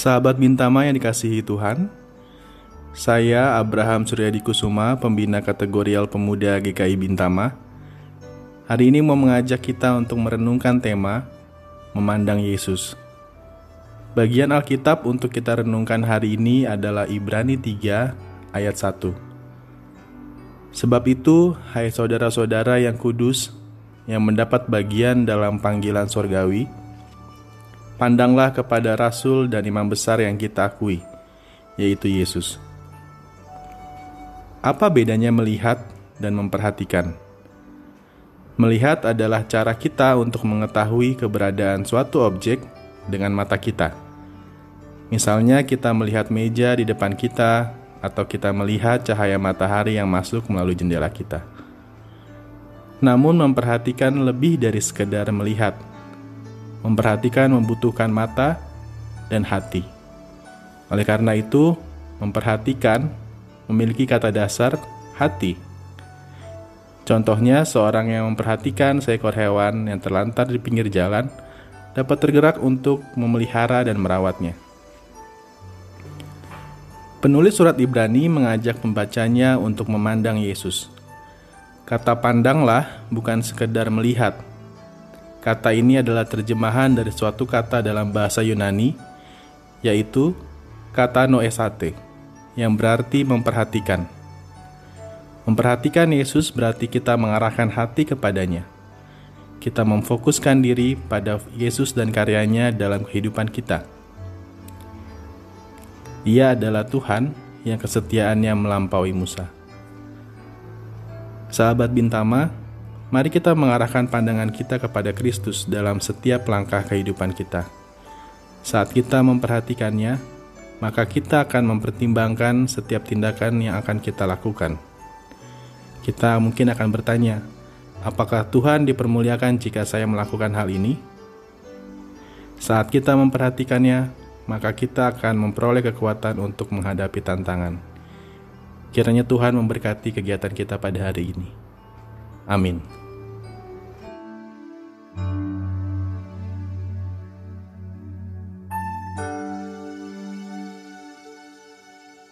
Sahabat Bintama yang dikasihi Tuhan, saya Abraham Suryadi Kusuma, pembina kategorial pemuda GKI Bintama. Hari ini mau mengajak kita untuk merenungkan tema Memandang Yesus. Bagian Alkitab untuk kita renungkan hari ini adalah Ibrani 3 ayat 1. Sebab itu, hai saudara-saudara yang kudus, yang mendapat bagian dalam panggilan sorgawi, pandanglah kepada Rasul dan Imam Besar yang kita akui, yaitu Yesus. Apa bedanya melihat dan memperhatikan? Melihat adalah cara kita untuk mengetahui keberadaan suatu objek dengan mata kita. Misalnya, kita melihat meja di depan kita, atau kita melihat cahaya matahari yang masuk melalui jendela kita. Namun, memperhatikan lebih dari sekedar melihat memperhatikan membutuhkan mata dan hati. Oleh karena itu, memperhatikan memiliki kata dasar hati. Contohnya, seorang yang memperhatikan seekor hewan yang terlantar di pinggir jalan dapat tergerak untuk memelihara dan merawatnya. Penulis surat Ibrani mengajak pembacanya untuk memandang Yesus. Kata pandanglah bukan sekedar melihat, Kata ini adalah terjemahan dari suatu kata dalam bahasa Yunani, yaitu kata noesate, yang berarti memperhatikan. Memperhatikan Yesus berarti kita mengarahkan hati kepadanya. Kita memfokuskan diri pada Yesus dan karyanya dalam kehidupan kita. Ia adalah Tuhan yang kesetiaannya melampaui Musa. Sahabat Bintama, Mari kita mengarahkan pandangan kita kepada Kristus dalam setiap langkah kehidupan kita. Saat kita memperhatikannya, maka kita akan mempertimbangkan setiap tindakan yang akan kita lakukan. Kita mungkin akan bertanya, apakah Tuhan dipermuliakan jika saya melakukan hal ini? Saat kita memperhatikannya, maka kita akan memperoleh kekuatan untuk menghadapi tantangan. Kiranya Tuhan memberkati kegiatan kita pada hari ini. Amin.